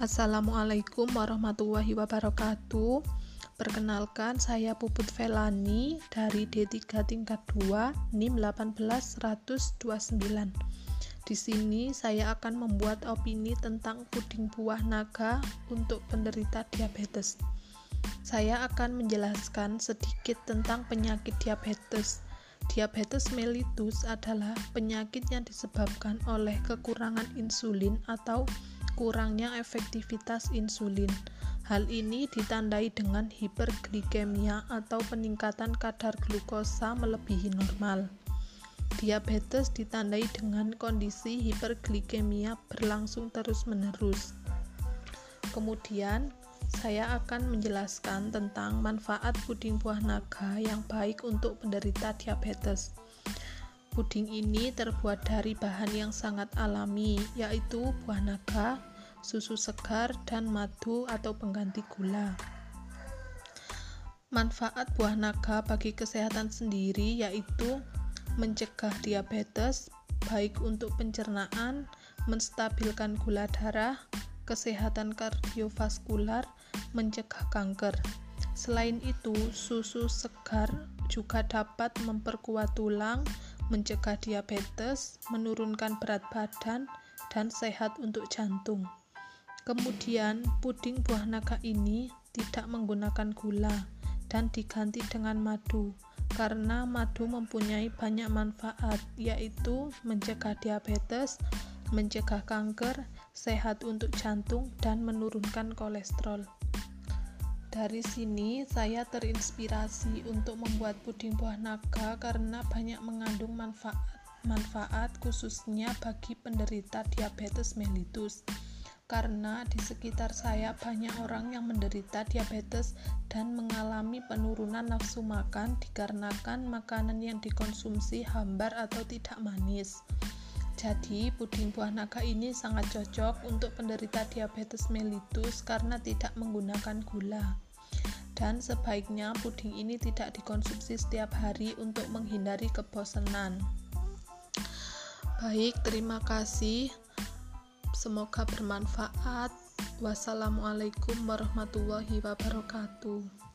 Assalamualaikum warahmatullahi wabarakatuh. Perkenalkan saya Puput Velani dari D3 tingkat 2 NIM 18129. Di sini saya akan membuat opini tentang puding buah naga untuk penderita diabetes. Saya akan menjelaskan sedikit tentang penyakit diabetes. Diabetes mellitus adalah penyakit yang disebabkan oleh kekurangan insulin atau kurangnya efektivitas insulin. Hal ini ditandai dengan hiperglikemia atau peningkatan kadar glukosa melebihi normal. Diabetes ditandai dengan kondisi hiperglikemia berlangsung terus-menerus. Kemudian, saya akan menjelaskan tentang manfaat puding buah naga yang baik untuk penderita diabetes. Puding ini terbuat dari bahan yang sangat alami, yaitu buah naga, susu segar, dan madu atau pengganti gula. Manfaat buah naga bagi kesehatan sendiri yaitu mencegah diabetes, baik untuk pencernaan, menstabilkan gula darah, kesehatan kardiovaskular, mencegah kanker. Selain itu, susu segar juga dapat memperkuat tulang, mencegah diabetes, menurunkan berat badan, dan sehat untuk jantung. Kemudian, puding buah naga ini tidak menggunakan gula dan diganti dengan madu karena madu mempunyai banyak manfaat yaitu mencegah diabetes, mencegah kanker, sehat untuk jantung dan menurunkan kolesterol. Dari sini saya terinspirasi untuk membuat puding buah naga karena banyak mengandung manfaat manfaat khususnya bagi penderita diabetes mellitus karena di sekitar saya banyak orang yang menderita diabetes dan mengalami penurunan nafsu makan dikarenakan makanan yang dikonsumsi hambar atau tidak manis. Jadi, puding buah naga ini sangat cocok untuk penderita diabetes mellitus karena tidak menggunakan gula. Dan sebaiknya puding ini tidak dikonsumsi setiap hari untuk menghindari kebosanan. Baik, terima kasih. Semoga bermanfaat. Wassalamualaikum warahmatullahi wabarakatuh.